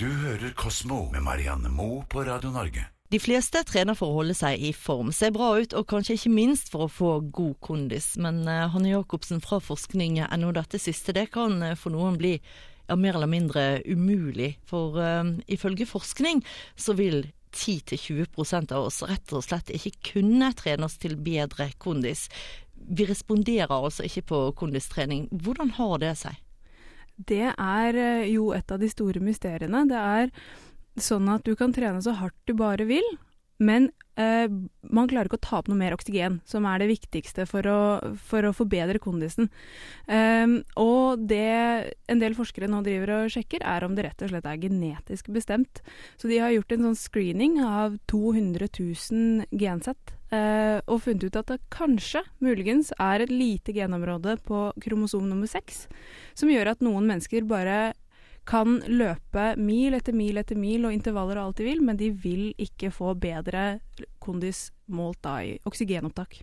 Du hører Kosmo med Marianne Moe på Radio Norge. De fleste trener for å holde seg i form, se bra ut og kanskje ikke minst for å få god kondis. Men uh, Hanne Jacobsen fra forskning.no, dette siste det kan uh, for noen bli ja, mer eller mindre umulig. For uh, ifølge forskning så vil 10-20 av oss rett og slett ikke kunne trene oss til bedre kondis. Vi responderer altså ikke på kondistrening. Hvordan har det seg? Det er jo et av de store mysteriene. Det er sånn at du kan trene så hardt du bare vil, men eh, man klarer ikke å ta opp noe mer oksygen, som er det viktigste for å, for å forbedre kondisen. Um, og det en del forskere nå driver og sjekker, er om det rett og slett er genetisk bestemt. Så de har gjort en sånn screening av 200 000 gensett. Eh, og funnet ut at det kanskje, muligens, er et lite genområde på kromosom nummer seks som gjør at noen mennesker bare kan løpe mil etter mil etter mil og intervaller og alt de vil, men de vil ikke få bedre kondis målt da i oksygenopptak.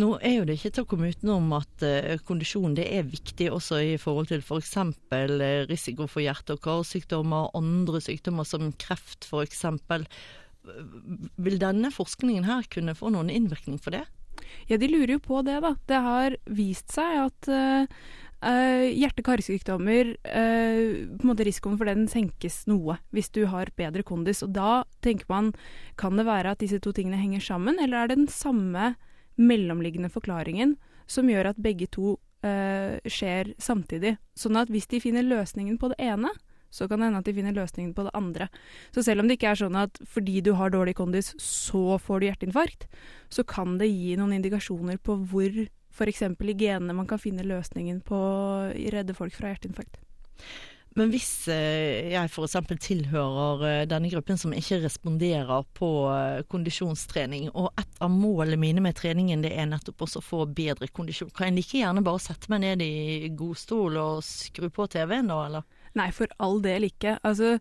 Nå er jo det ikke til å komme utenom at uh, kondisjon det er viktig også i forhold til f.eks. For uh, risiko for hjerte- og karsykdommer, andre sykdommer som kreft f.eks. Vil denne forskningen her kunne få noen innvirkning for det? Ja, de lurer jo på det, da. Det har vist seg at uh, Uh, Hjerte-karsykdommer, uh, risikoen for den senkes noe hvis du har bedre kondis. Og da tenker man kan det være at disse to tingene henger sammen, eller er det den samme mellomliggende forklaringen som gjør at begge to uh, skjer samtidig? Sånn at hvis de finner løsningen på det ene, så kan det hende at de finner løsningen på det andre. Så selv om det ikke er sånn at fordi du har dårlig kondis, så får du hjerteinfarkt, så kan det gi noen indikasjoner på hvor f.eks. i genene man kan finne løsningen på å redde folk fra hjerteinfarkt. Men hvis eh, jeg f.eks. tilhører eh, denne gruppen som ikke responderer på eh, kondisjonstrening, og et av målene mine med treningen det er nettopp også å få bedre kondisjon, kan jeg like gjerne bare sette meg ned i godstol og skru på TV-en da, eller? Nei, for all del ikke. Altså,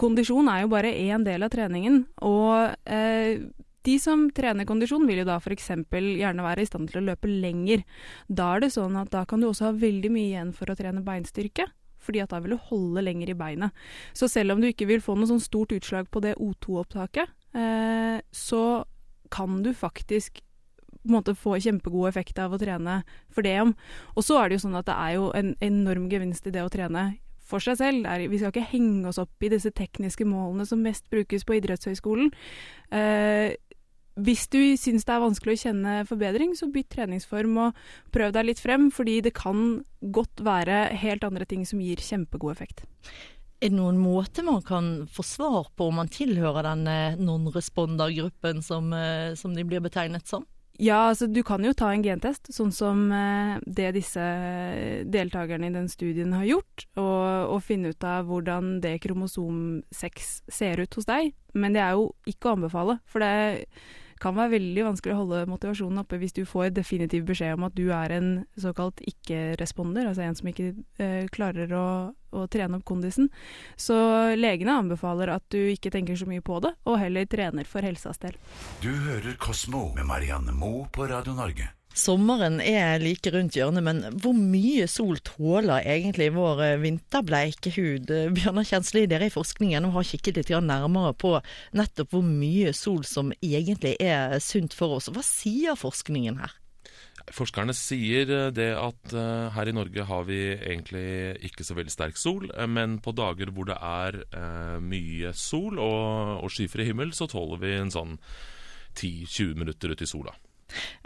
kondisjon er jo bare én del av treningen, og eh, de som trener kondisjon, vil jo da f.eks. gjerne være i stand til å løpe lenger. Da er det sånn at da kan du også ha veldig mye igjen for å trene beinstyrke. Fordi at da vil du holde lenger i beinet. Så selv om du ikke vil få noe sånn stort utslag på det O2-opptaket, eh, så kan du faktisk på en måte få kjempegod effekt av å trene for det om. Og så er det jo sånn at det er jo en enorm gevinst i det å trene for seg selv. Er, vi skal ikke henge oss opp i disse tekniske målene som mest brukes på idrettshøyskolen. Eh, hvis du syns det er vanskelig å kjenne forbedring, så bytt treningsform og prøv deg litt frem, fordi det kan godt være helt andre ting som gir kjempegod effekt. Er det noen måte man kan få svar på om man tilhører denne non-responder-gruppen som, eh, som de blir betegnet som? Ja, altså du kan jo ta en gentest, sånn som eh, det disse deltakerne i den studien har gjort, og, og, finne ut av hvordan det kromosom 6 ser ut hos deg. Men det er jo ikke å anbefale, for det kan være veldig vanskelig å holde motivasjonen oppe hvis du får definitiv beskjed om at du er en såkalt ikke-responder, altså en som ikke eh, klarer å, å, trene opp kondisen. Så legene anbefaler at du ikke tenker så mye på det, og heller trener for helsas del. Du hører Kosmo med Marianne Moe på Radio Norge. Sommeren er like rundt hjørnet, men hvor mye sol tåler egentlig vår eh, vinterbleike hud? Eh, Bjørnar Kjensli, dere i forskningen har kikket litt nærmere på nettopp hvor mye sol som egentlig er sunt for oss. Hva sier forskningen her? Forskerne sier eh, det at her i Norge har vi egentlig ikke så veldig sterk sol, men på dager hvor det er mye sol og, og skyfri himmel, så tåler vi en sånn 10-20 minutter ute i sola.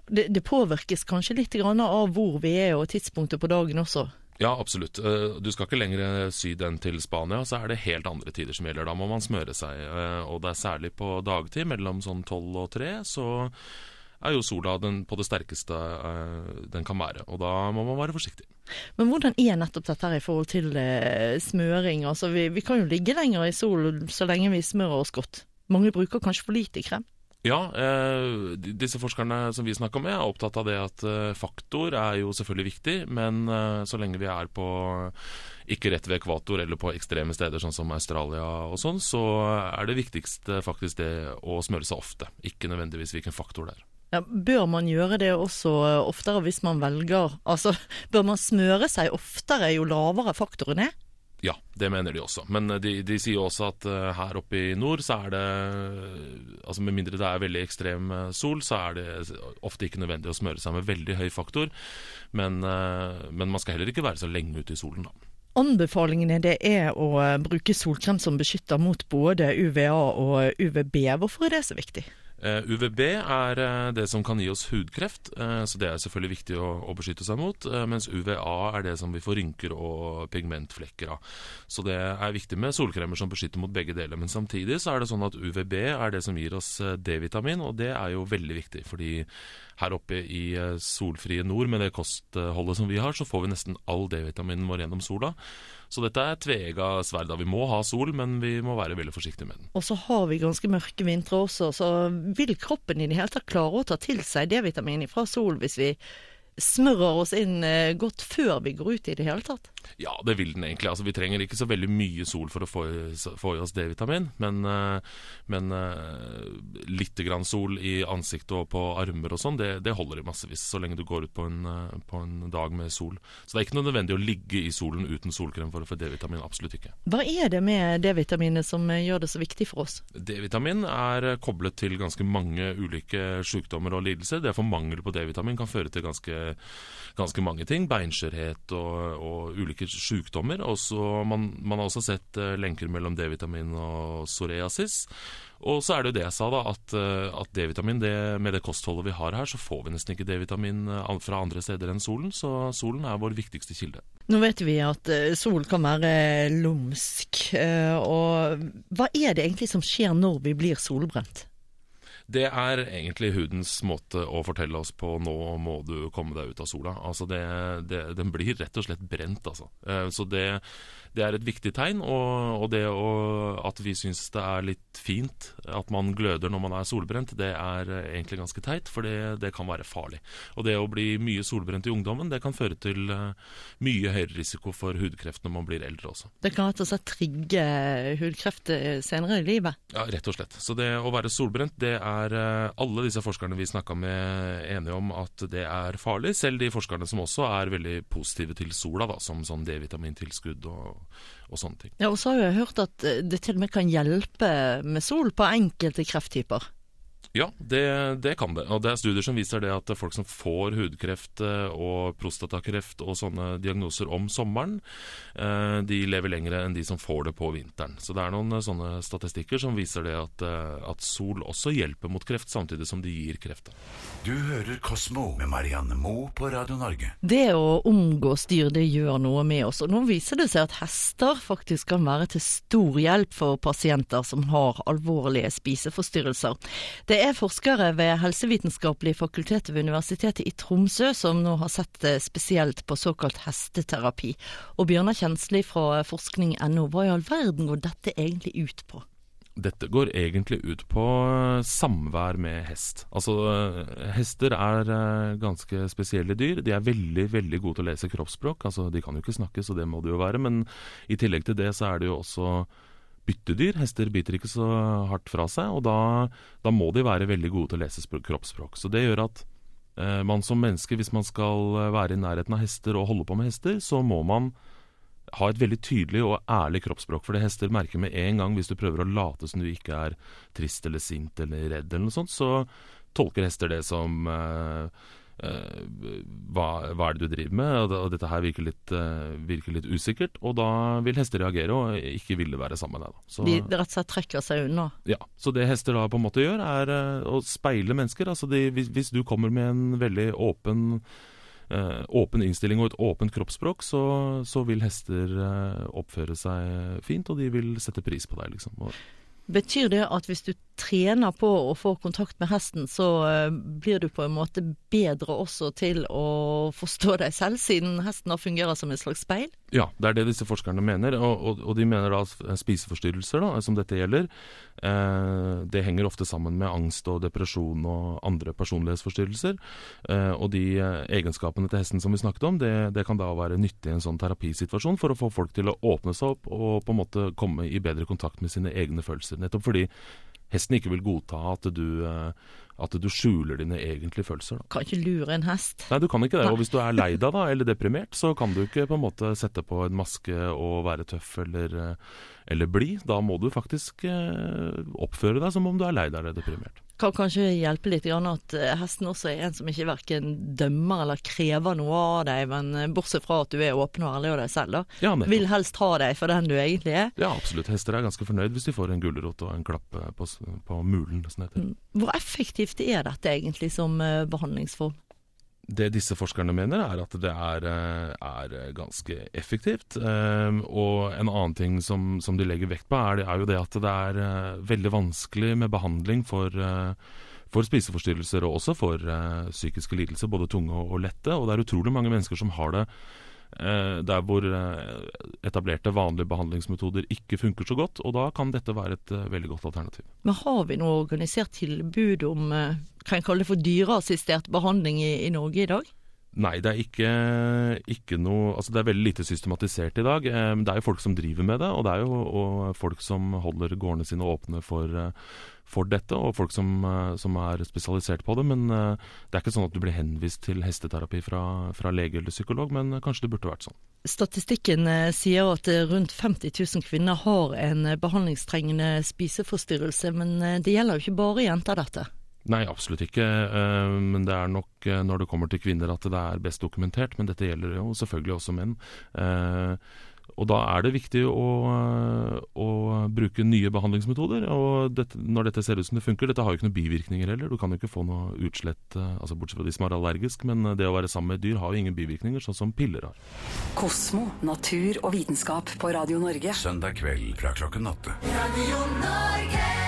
Det, det, påvirkes kanskje litt av hvor vi er og tidspunktet på dagen også? Ja, absolutt. Eh, du skal ikke lenger syd enn til Spania, så er det helt andre tider som gjelder. Da må man smøre seg. Eh, og det er særlig på dagtid, mellom sånn tolv og tre, så er jo sola den på det sterkeste eh, den kan være. Og da må man være forsiktig. Men hvordan er nettopp dette her i forhold til smøring? Altså, vi, vi kan jo ligge lenger i solen så lenge vi smører oss godt. Mange bruker kanskje for lite krem? Ja, eh, disse forskerne som vi snakker med, er opptatt av det at eh, faktor er jo selvfølgelig viktig, men eh, så lenge vi er på ikke rett ved ekvator eller på ekstreme steder sånn som Australia og sånn, så er det viktigste faktisk det å smøre seg ofte, ikke nødvendigvis hvilken faktor det er. Ja, bør man gjøre det også oftere hvis man velger Altså, bør man smøre seg oftere jo lavere faktoren er? Ja, det mener de også. Men eh, de, de sier også at uh, her oppe i nord så er det Altså Med mindre det er veldig ekstrem sol, så er det ofte ikke nødvendig å smøre seg med veldig høy faktor. Men, men man skal heller ikke være så lenge ute i solen, da. Anbefalingene det er å bruke solkrem som beskytter mot både UVA og UVB. Hvorfor er det så viktig? Eh, UVB er eh, det som kan gi oss hudkreft, eh, så det er selvfølgelig viktig å, beskytte seg mot. Mens UVA er det som vi får rynker og pigmentflekker av. Så det er viktig med solkremer som beskytter mot begge deler. Men samtidig så er det sånn at UVB er det som gir oss D-vitamin, og det er jo veldig viktig. Fordi her oppe i solfrie nord, med det kostholdet som vi har, så får vi nesten all D-vitaminen vår gjennom sola. Så dette er tveegga sverd. Vi må ha sol, men vi må være veldig forsiktige med den. Og så har vi ganske mørke vintre også, så vil kroppen i det hele tatt klare å ta til seg D-vitamin fra sol hvis vi smører oss inn eh, godt før vi går ut i det hele tatt? Ja, det vil den egentlig. Altså, vi trenger ikke så veldig mye sol for å få, få i oss D-vitamin, men, eh, men eh, litt grann sol i ansiktet og på armer og sånn, det, det, holder i massevis så lenge du går ut på en, på en, dag med sol. Så det er ikke noe nødvendig å ligge i solen uten solkrem for å få D-vitamin. Absolutt ikke. Hva er det med D-vitaminet som gjør det så viktig for oss? D-vitamin er koblet til ganske mange ulike sykdommer og lidelser. Det å få mangel på D-vitamin kan føre til ganske ganske mange ting. Beinskjørhet og, og, ulike sykdommer. Også, man, man, har også sett uh, lenker mellom D-vitamin og psoriasis. Og så er det jo det jeg sa, da, at, uh, at D-vitamin, med det kostholdet vi har her, så får vi nesten ikke D-vitamin fra andre steder enn solen. Så solen er vår viktigste kilde. Nå vet vi at sol kan være lumsk. Og hva er det egentlig som skjer når vi blir solbrent? Det er egentlig hudens måte å fortelle oss på nå må du komme deg ut av sola. Altså det, det, den blir rett og slett brent, altså. Eh, så det det er et viktig tegn. Og, og det å, at vi syns det er litt fint at man gløder når man er solbrent, det er egentlig ganske teit, for det, det, kan være farlig. Og det å bli mye solbrent i ungdommen, det kan føre til uh, mye høyere risiko for hudkreft når man blir eldre også. Det kan rett og slett trigge hudkreft senere i livet? Ja, rett og slett. Så det å være solbrent, det er alle disse forskerne vi snakka med enige om at det er farlig. Selv de forskerne som også er veldig positive til sola, da, som sånn D-vitamintilskudd og og sånne ting. Ja, og så har jeg hørt at eh, det til og med kan hjelpe med sol på enkelte krefttyper. Ja, det, det, kan det. Og det er studier som viser det at folk som får hudkreft eh, og prostatakreft og sånne diagnoser om sommeren, eh, de lever lengre enn de som får det på vinteren. Så det er noen sånne statistikker som viser det at, at sol også hjelper mot kreft, samtidig som de gir kreft. Du hører Kosmo med Marianne Moe på Radio Norge. Det å omgås dyr, det gjør noe med oss. Og nå viser det seg at hester faktisk kan være til stor hjelp for pasienter som har alvorlige spiseforstyrrelser. Det er forskere ved Helsevitenskapelig fakultet ved Universitetet i Tromsø som nå har sett spesielt på såkalt hesteterapi. Og Bjørnar Kjensli fra forskning.no, hva i all verden går dette egentlig ut på? Dette går egentlig ut på samvær med hest. Altså, hester er eh, ganske spesielle dyr. De er veldig veldig gode til å lese kroppsspråk. Altså, de kan jo ikke snakke, så det må det jo være. Men i tillegg til det så er det jo også byttedyr. Hester biter ikke så hardt fra seg, og da, da må de være veldig gode til å lese kroppsspråk. Så det gjør at eh, man som menneske, hvis man skal være i nærheten av hester og holde på med hester, så må man ha et veldig tydelig og ærlig kroppsspråk. For det hester merker med en gang hvis du prøver å late som du ikke er trist eller sint eller redd, eller noe sånt, så tolker hester det som Uh, hva, hva, er det du driver med? Og, dette her virker litt, uh, virker litt, usikkert. Og da vil hester reagere og ikke ville være sammen med deg. Så, de rett og slett trekker seg unna? Ja. Så det hester da på en måte gjør, er uh, å speile mennesker. Altså de, hvis, hvis, du kommer med en veldig åpen åpen innstilling og et åpent kroppsspråk, så, så vil hester oppføre seg fint, og de vil sette pris på deg, liksom. Og, Betyr det at hvis du trener på å få kontakt med hesten, så uh, blir du på en måte bedre også til å forstå deg selv, siden hesten da fungerer som et slags speil? Ja, det er det disse forskerne mener. Og, og, og de mener da spiseforstyrrelser, da, som dette gjelder, eh, det henger ofte sammen med angst og depresjon og andre personlighetsforstyrrelser. Eh, og de eh, egenskapene til hesten som vi snakket om, det, det, kan da være nyttig i en sånn terapisituasjon for å få folk til å åpne seg opp og på en måte komme i bedre kontakt med sine egne følelser. Nettopp fordi hesten ikke vil godta at du, eh, at du skjuler dine egentlige følelser. Da. Kan ikke lure en hest. Nei, du kan ikke det. Og hvis du er lei deg da, eller deprimert, så kan du ikke på en måte sette på en maske og være tøff eller, eh, eller blid. Da må du faktisk eh, oppføre deg som om du er lei deg eller deprimert. Kan kanskje hjelpe litt grann at eh, hesten også er en som ikke verken dømmer eller krever noe av deg, men bortsett fra at du er åpen og ærlig av deg selv, da. Ja. Vil helst ha deg for den du egentlig er. Ja, absolutt. Hester er ganske fornøyd hvis de får en gulrot og en klapp på, på mulen, som det heter. Hvor effektivt er dette egentlig som eh, behandlingsform? Det disse forskerne mener, er at det er, eh, er ganske effektivt. Eh, Og en annen ting som, som de legger vekt på, er, er jo det at det er eh, veldig vanskelig med behandling for, for spiseforstyrrelser og også for psykiske lidelser, både tunge og, lette. Og det er utrolig mange mennesker som har det der hvor eh, etablerte, vanlige behandlingsmetoder ikke funker så godt. Og da kan dette være et eh, veldig godt alternativ. Men har vi noe organisert tilbud om eh, kan jeg kalle det for dyreassistert behandling i, i Norge i dag? Nei, det er ikke, ikke noe Altså det er veldig lite systematisert i dag. Eh, Det er jo folk som driver med det, og det er jo og folk som holder gårdene sine åpne for, eh, for dette, og folk som, eh, som er spesialisert på det. Men det er ikke sånn at du blir henvist til hesteterapi fra, fra lege eller psykolog, men kanskje det burde vært sånn. Statistikken sier at rundt 50 000 kvinner har en eh, behandlingstrengende spiseforstyrrelse, men det gjelder jo ikke bare jenter dette. Nei, absolutt ikke. eh, Men det er nok eh, når det kommer til kvinner at det er best dokumentert. Men dette gjelder jo selvfølgelig også menn. Eh, Og da er det viktig å, å bruke nye behandlingsmetoder. Og dette, når dette ser ut som det funker Dette har jo ikke noen bivirkninger heller. Du kan jo ikke få noe utslett, altså bortsett fra de som er allergisk. Men det å være sammen med et dyr har jo ingen bivirkninger, sånn som piller har. Kosmo, natur og vitenskap på Radio Norge. Søndag kveld fra klokken åtte. Radio Norge.